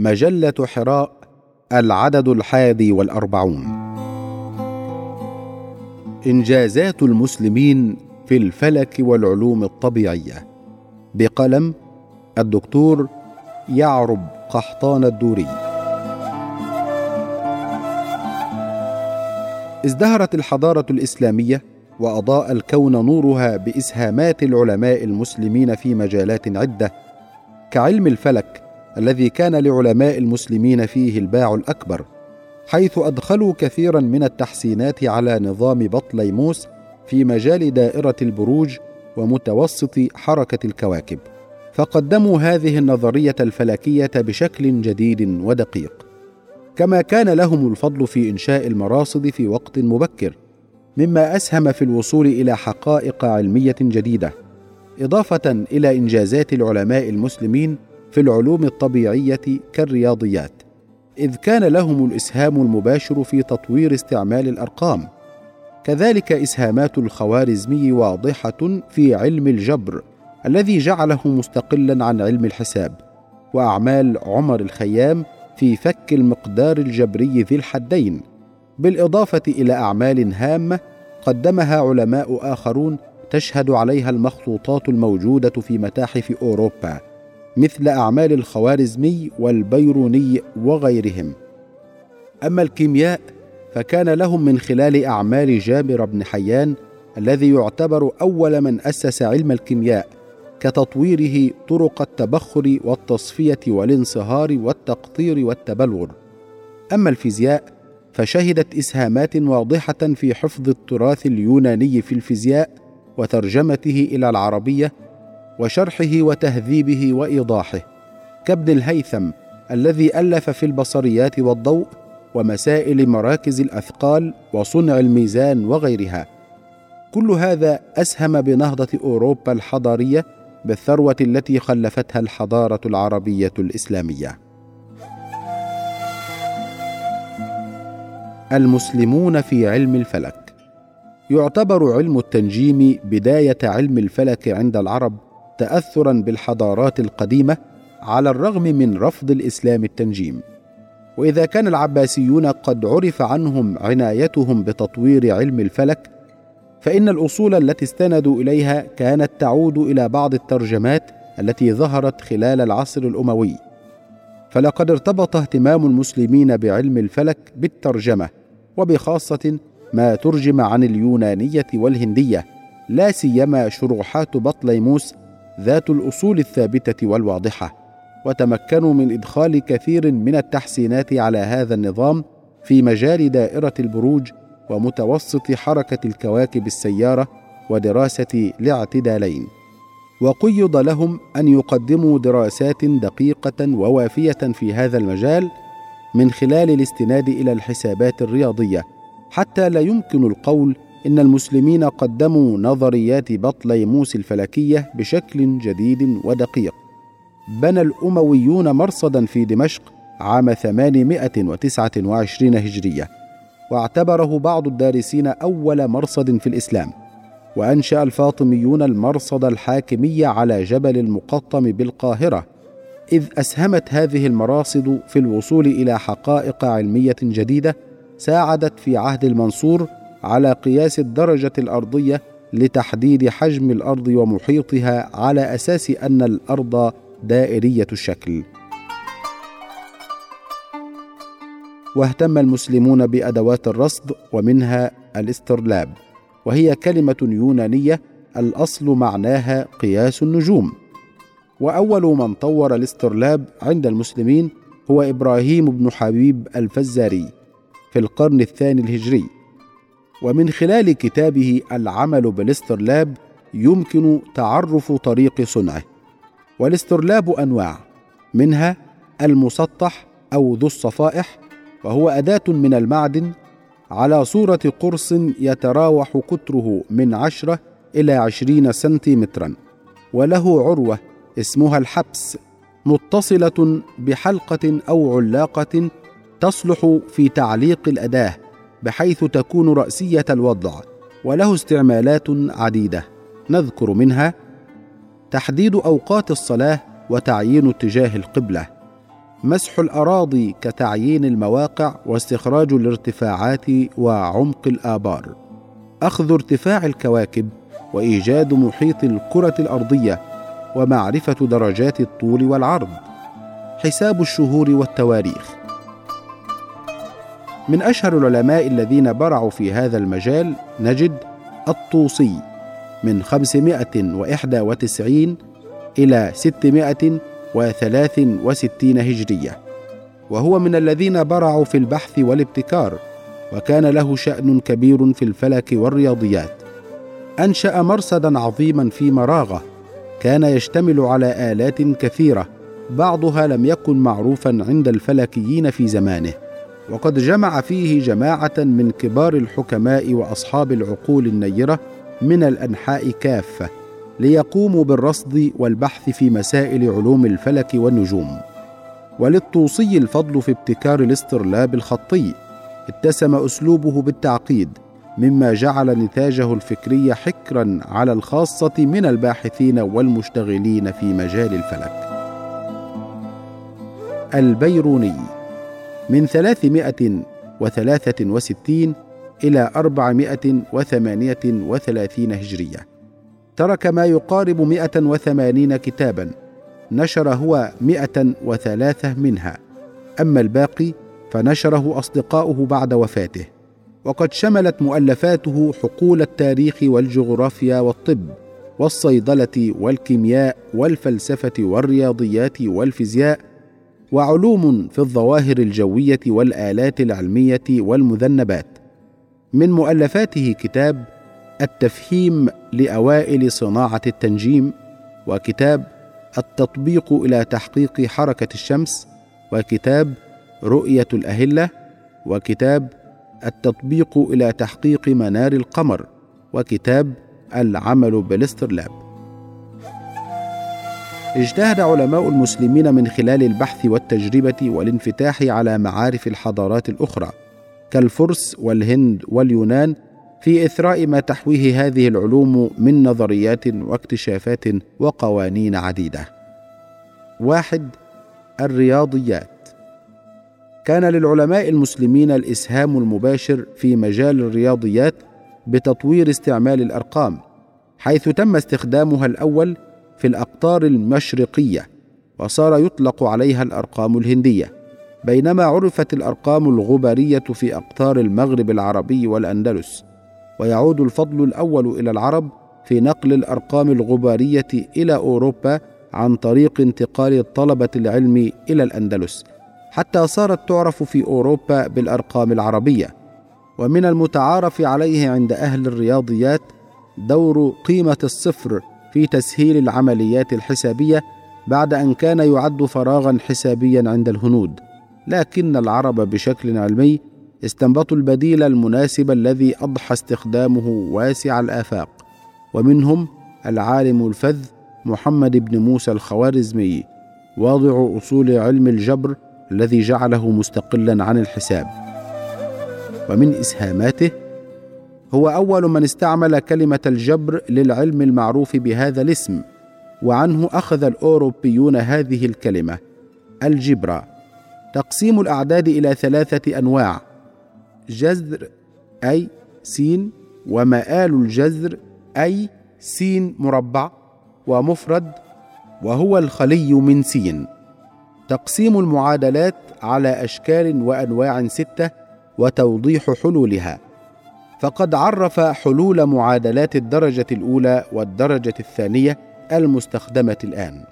مجلة حراء العدد الحادي والأربعون. إنجازات المسلمين في الفلك والعلوم الطبيعية. بقلم الدكتور يعرب قحطان الدوري. ازدهرت الحضارة الإسلامية وأضاء الكون نورها بإسهامات العلماء المسلمين في مجالات عدة. كعلم الفلك الذي كان لعلماء المسلمين فيه الباع الأكبر حيث أدخلوا كثيرا من التحسينات على نظام بطليموس في مجال دائرة البروج ومتوسط حركة الكواكب. فقدموا هذه النظرية الفلكية بشكل جديد ودقيق. كما كان لهم الفضل في إنشاء المراصد في وقت مبكر مما أسهم في الوصول إلى حقائق علمية جديدة إضافة إلى إنجازات العلماء المسلمين في العلوم الطبيعية كالرياضيات إذ كان لهم الإسهام المباشر في تطوير استعمال الأرقام. كذلك إسهامات الخوارزمي واضحة في علم الجبر الذي جعله مستقلا عن علم الحساب وأعمال عمر الخيام في فك المقدار الجبري ذي الحدين بالإضافة إلى أعمال هامة قدمها علماء آخرون تشهد عليها المخطوطات الموجودة في متاحف أوروبا. مثل أعمال الخوارزمي والبيروني وغيرهم. أما الكيمياء فكان لهم من خلال أعمال جابر بن حيان الذي يعتبر أول من أسس علم الكيمياء كتطويره طرق التبخر والتصفية والانصهار والتقطير والتبلور. أما الفيزياء فشهدت إسهامات واضحة في حفظ التراث اليوناني في الفيزياء وترجمته إلى العربية وشرحه وتهذيبه وإيضاحه كابن الهيثم الذي ألف في البصريات والضوء ومسائل مراكز الأثقال وصنع الميزان وغيرها. كل هذا أسهم بنهضة أوروبا الحضارية بالثروة التي خلفتها الحضارة العربية الإسلامية. المسلمون في علم الفلك. يعتبر علم التنجيم بداية علم الفلك عند العرب تاثرا بالحضارات القديمة على الرغم من رفض الإسلام التنجيم. وإذا كان العباسيون قد عرف عنهم عنايتهم بتطوير علم الفلك فإن الأصول التي استندوا إليها كانت تعود إلى بعض الترجمات التي ظهرت خلال العصر الأموي. فلقد ارتبط اهتمام المسلمين بعلم الفلك بالترجمة وبخاصة ما ترجم عن اليونانية والهندية لا سيما شروحات بطليموس ذات الأصول الثابتة والواضحة وتمكنوا من إدخال كثير من التحسينات على هذا النظام في مجال دائرة البروج ومتوسط حركة الكواكب السيارة ودراسة الاعتدالين. وقيض لهم أن يقدموا دراسات دقيقة ووافية في هذا المجال من خلال الاستناد إلى الحسابات الرياضية حتى لا يمكن القول إن المسلمين قدموا نظريات بطليموس الفلكية بشكل جديد ودقيق. بنى الأمويون مرصدا في دمشق عام 829 هجرية واعتبره بعض الدارسين أول مرصد في الإسلام وأنشأ الفاطميون المرصد الحاكمي على جبل المقطم بالقاهرة إذ أسهمت هذه المراصد في الوصول إلى حقائق علمية جديدة ساعدت في عهد المنصور على قياس الدرجة الأرضية لتحديد حجم الأرض ومحيطها على أساس أن الأرض دائرية الشكل. واهتم المسلمون بأدوات الرصد ومنها الاسترلاب وهي كلمة يونانية الأصل معناها قياس النجوم. وأول من طور الاسترلاب عند المسلمين هو إبراهيم بن حبيب الفزاري في القرن الثاني الهجري. ومن خلال كتابه العمل بالاسترلاب يمكن تعرف طريق صنعه. والاسترلاب أنواع منها المسطح أو ذو الصفائح وهو أداة من المعدن على صورة قرص يتراوح قطره من عشرة إلى عشرين سنتيمترا وله عروة اسمها الحبس متصلة بحلقة أو علاقة تصلح في تعليق الأداة. بحيث تكون رأسية الوضع وله استعمالات عديدة. نذكر منها تحديد أوقات الصلاة وتعيين اتجاه القبلة مسح الأراضي كتعيين المواقع واستخراج الارتفاعات وعمق الآبار أخذ ارتفاع الكواكب وإيجاد محيط الكرة الأرضية ومعرفة درجات الطول والعرض حساب الشهور والتواريخ. من أشهر العلماء الذين برعوا في هذا المجال نجد الطوسي من 591 إلى 663 هجرية وهو من الذين برعوا في البحث والابتكار وكان له شأن كبير في الفلك والرياضيات. أنشأ مرصدا عظيما في مراغة كان يشتمل على آلات كثيرة بعضها لم يكن معروفا عند الفلكيين في زمانه. وقد جمع فيه جماعة من كبار الحكماء وأصحاب العقول النيرة من الأنحاء كافة ليقوموا بالرصد والبحث في مسائل علوم الفلك والنجوم. وللطوسي الفضل في ابتكار الاسترلاب الخطي اتسم أسلوبه بالتعقيد مما جعل نتاجه الفكري حكرا على الخاصة من الباحثين والمشتغلين في مجال الفلك. البيروني من ثلاثمائة وثلاثة وستين إلى أربعمائة وثمانية وثلاثين هجرية. ترك ما يقارب مئة وثمانين كتابا نشر هو مئة وثلاثة منها. أما الباقي فنشره أصدقاؤه بعد وفاته. وقد شملت مؤلفاته حقول التاريخ والجغرافيا والطب والصيدلة والكيمياء والفلسفة والرياضيات والفيزياء وعلوم في الظواهر الجوية والآلات العلمية والمذنبات. من مؤلفاته كتاب التفهيم لأوائل صناعة التنجيم وكتاب التطبيق إلى تحقيق حركة الشمس وكتاب رؤية الأهلة وكتاب التطبيق إلى تحقيق منار القمر وكتاب العمل بالإسترلاب. اجتهد علماء المسلمين من خلال البحث والتجربة والانفتاح على معارف الحضارات الأخرى كالفرس والهند واليونان في إثراء ما تحويه هذه العلوم من نظريات واكتشافات وقوانين عديدة. واحد الرياضيات. كان للعلماء المسلمين الإسهام المباشر في مجال الرياضيات بتطوير استعمال الأرقام حيث تم استخدامها الأول في الأقطار المشرقية وصار يطلق عليها الأرقام الهندية. بينما عرفت الأرقام الغبريه في أقطار المغرب العربي والأندلس. ويعود الفضل الأول إلى العرب في نقل الأرقام الغبارية إلى أوروبا عن طريق انتقال طلبة العلم إلى الأندلس. حتى صارت تعرف في أوروبا بالأرقام العربية. ومن المتعارف عليه عند أهل الرياضيات دور قيمة الصفر في تسهيل العمليات الحسابية بعد أن كان يعد فراغا حسابيا عند الهنود. لكن العرب بشكل علمي استنبطوا البديل المناسب الذي أضحى استخدامه واسع الآفاق. ومنهم العالم الفذ محمد بن موسى الخوارزمي واضع أصول علم الجبر الذي جعله مستقلا عن الحساب. ومن إسهاماته هو أول من استعمل كلمة الجبر للعلم المعروف بهذا الاسم وعنه أخذ الأوروبيون هذه الكلمة الجبرا تقسيم الأعداد إلى ثلاثة أنواع جذر أي سين ومآل الجذر أي سين مربع ومفرد وهو الخلي من سين. تقسيم المعادلات على أشكال وأنواع ستة وتوضيح حلولها. فقد عرف حلول معادلات الدرجة الأولى والدرجة الثانية المستخدمة الآن.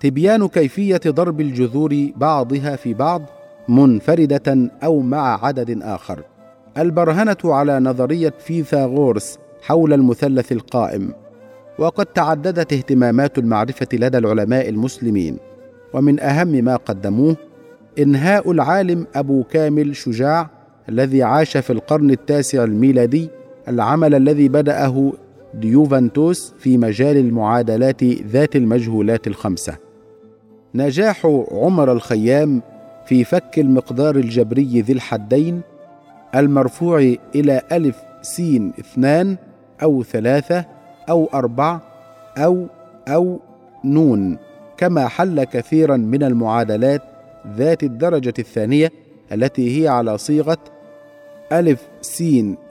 تبيان كيفية ضرب الجذور بعضها في بعض منفردة أو مع عدد آخر. البرهنة على نظرية فيثاغورس حول المثلث القائم. وقد تعددت اهتمامات المعرفة لدى العلماء المسلمين. ومن أهم ما قدموه إنهاء العالم أبو كامل شجاع الذي عاش في القرن التاسع الميلادي العمل الذي بدأه ديوفانتوس في مجال المعادلات ذات المجهولات الخمسة. نجاح عمر الخيام في فك المقدار الجبري ذي الحدين المرفوع إلى ألف سين اثنان أو ثلاثة أو أربع أو أو نون كما حل كثيرا من المعادلات ذات الدرجة الثانية التي هي على صيغة ألف س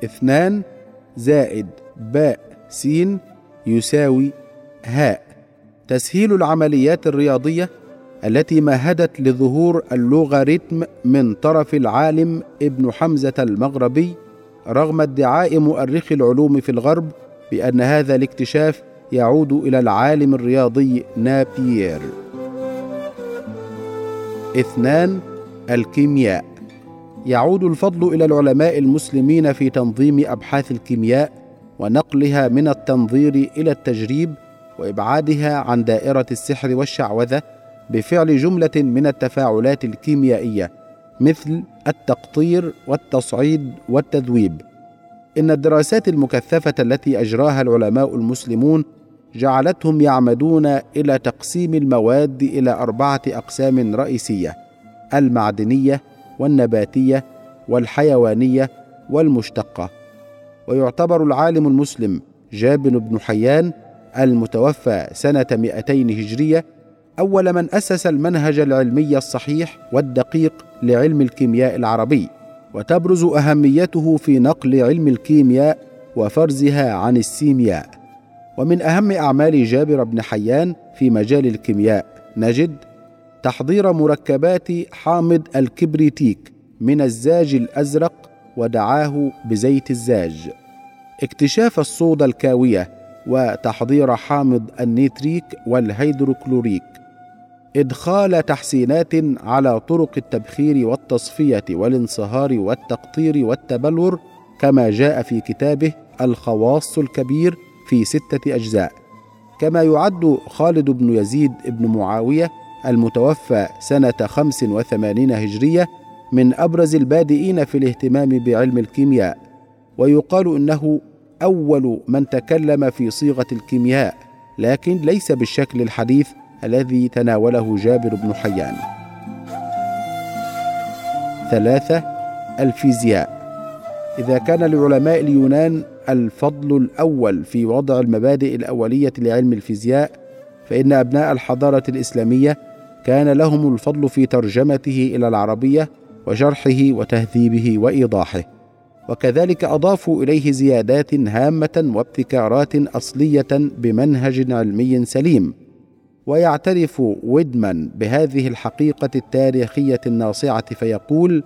اثنان زائد باء س يساوي هاء تسهيل العمليات الرياضية التي مهدت لظهور اللوغاريتم من طرف العالم ابن حمزة المغربي رغم ادعاء مؤرخي العلوم في الغرب بأن هذا الاكتشاف يعود إلى العالم الرياضي نابيير. اثنان الكيمياء يعود الفضل إلى العلماء المسلمين في تنظيم أبحاث الكيمياء ونقلها من التنظير إلى التجريب وإبعادها عن دائرة السحر والشعوذة بفعل جملة من التفاعلات الكيميائية مثل التقطير والتصعيد والتذويب. إن الدراسات المكثفة التي أجراها العلماء المسلمون جعلتهم يعمدون إلى تقسيم المواد إلى أربعة أقسام رئيسية المعدنية والنباتية والحيوانية والمشتقة. ويعتبر العالم المسلم جابر بن حيان المتوفى سنة 200 هجرية أول من أسس المنهج العلمي الصحيح والدقيق لعلم الكيمياء العربي وتبرز أهميته في نقل علم الكيمياء وفرزها عن السيمياء. ومن أهم أعمال جابر بن حيان في مجال الكيمياء نجد تحضير مركبات حامض الكبريتيك من الزاج الأزرق ودعاه بزيت الزاج. اكتشاف الصودا الكاوية وتحضير حامض النيتريك والهيدروكلوريك. إدخال تحسينات على طرق التبخير والتصفية والانصهار والتقطير والتبلور كما جاء في كتابه الخواص الكبير في ستة أجزاء. كما يعد خالد بن يزيد بن معاوية المتوفى خمس وثمانين هجرية من أبرز البادئين في الاهتمام بعلم الكيمياء ويقال إنه أول من تكلم في صيغة الكيمياء لكن ليس بالشكل الحديث الذي تناوله جابر بن حيان. ثلاثة الفيزياء. إذا كان لعلماء اليونان الفضل الأول في وضع المبادئ الأولية لعلم الفيزياء فإن أبناء الحضارة الإسلامية كان لهم الفضل في ترجمته إلى العربية وشرحه وتهذيبه وإيضاحه. وكذلك أضافوا إليه زيادات هامة وابتكارات أصلية بمنهج علمي سليم. ويعترف ويدمان بهذه الحقيقة التاريخية الناصعة فيقول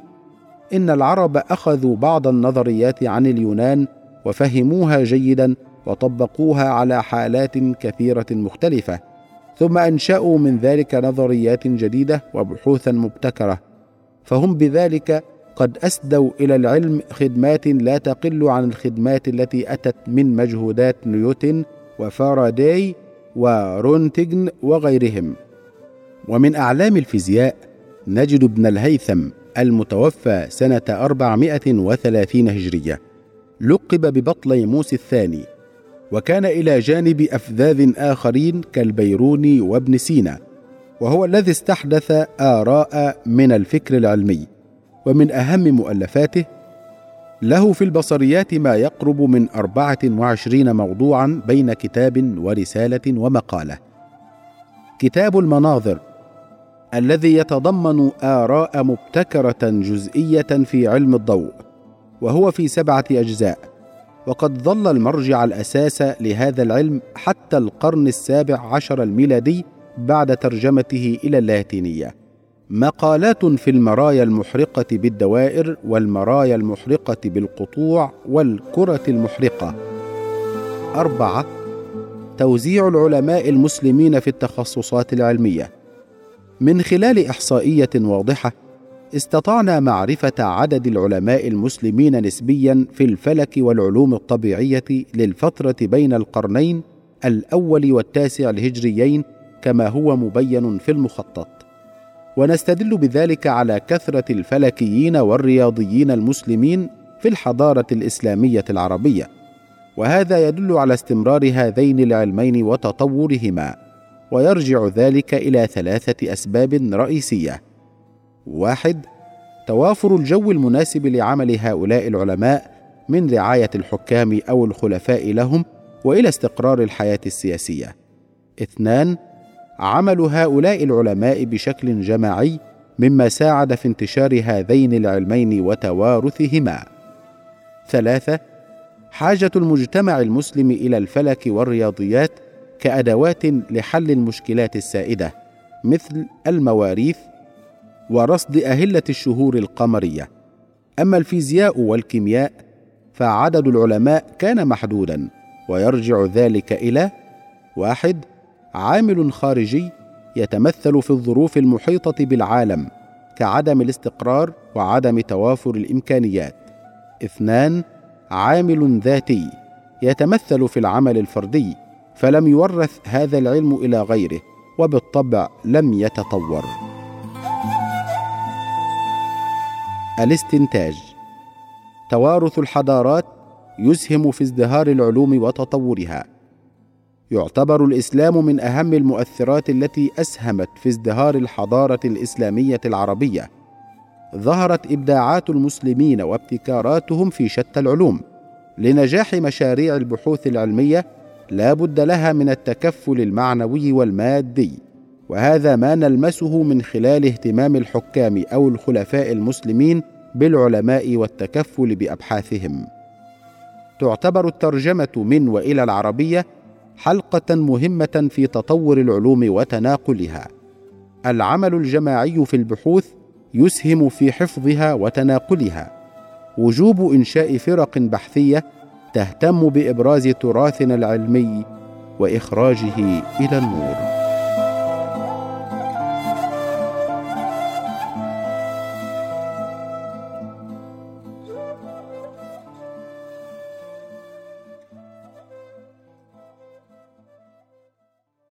إن العرب أخذوا بعض النظريات عن اليونان وفهموها جيدا وطبقوها على حالات كثيرة مختلفة. ثم أنشأوا من ذلك نظريات جديدة وبحوثا مبتكرة فهم بذلك قد أسدوا إلى العلم خدمات لا تقل عن الخدمات التي أتت من مجهودات نيوتن وفاراداي ورونتجن وغيرهم. ومن أعلام الفيزياء نجد ابن الهيثم المتوفى سنة 430 هجرية لقب ببطليموس الثاني وكان إلى جانب أفذاذ آخرين كالبيروني وابن سينا وهو الذي استحدث آراء من الفكر العلمي ومن أهم مؤلفاته له في البصريات ما يقرب من أربعة وعشرين موضوعا بين كتاب ورسالة ومقالة. كتاب المناظر الذي يتضمن آراء مبتكرة جزئية في علم الضوء وهو في سبعة أجزاء. وقد ظل المرجع الأساس لهذا العلم حتى القرن السابع عشر الميلادي بعد ترجمته إلى اللاتينية مقالات في المرايا المحرقة بالدوائر والمرايا المحرقة بالقطوع والكرة المحرقة. أربعة توزيع العلماء المسلمين في التخصصات العلمية. من خلال إحصائية واضحة استطعنا معرفة عدد العلماء المسلمين نسبيا في الفلك والعلوم الطبيعية للفترة بين القرنين الأول والتاسع الهجريين كما هو مبين في المخطط. ونستدل بذلك على كثرة الفلكيين والرياضيين المسلمين في الحضارة الإسلامية العربية. وهذا يدل على استمرار هذين العلمين وتطورهما. ويرجع ذلك إلى ثلاثة أسباب رئيسية. واحد توافر الجو المناسب لعمل هؤلاء العلماء من رعاية الحكام أو الخلفاء لهم وإلى استقرار الحياة السياسية. اثنان عمل هؤلاء العلماء بشكل جماعي مما ساعد في انتشار هذين العلمين وتوارثهما. ثلاثة حاجة المجتمع المسلم إلى الفلك والرياضيات كأدوات لحل المشكلات السائدة مثل المواريث ورصد أهلة الشهور القمرية. أما الفيزياء والكيمياء فعدد العلماء كان محدودا ويرجع ذلك إلى واحد عامل خارجي يتمثل في الظروف المحيطة بالعالم كعدم الاستقرار وعدم توافر الإمكانيات. اثنان عامل ذاتي يتمثل في العمل الفردي فلم يورث هذا العلم إلى غيره وبالطبع لم يتطور. الاستنتاج. توارث الحضارات يسهم في ازدهار العلوم وتطورها. يعتبر الإسلام من أهم المؤثرات التي أسهمت في ازدهار الحضارة الإسلامية العربية. ظهرت إبداعات المسلمين وابتكاراتهم في شتى العلوم. لنجاح مشاريع البحوث العلمية لا بد لها من التكفل المعنوي والمادي. وهذا ما نلمسه من خلال اهتمام الحكام أو الخلفاء المسلمين بالعلماء والتكفل بأبحاثهم. تعتبر الترجمة من وإلى العربية حلقة مهمة في تطور العلوم وتناقلها. العمل الجماعي في البحوث يسهم في حفظها وتناقلها. وجوب إنشاء فرق بحثية تهتم بإبراز تراثنا العلمي وإخراجه إلى النور.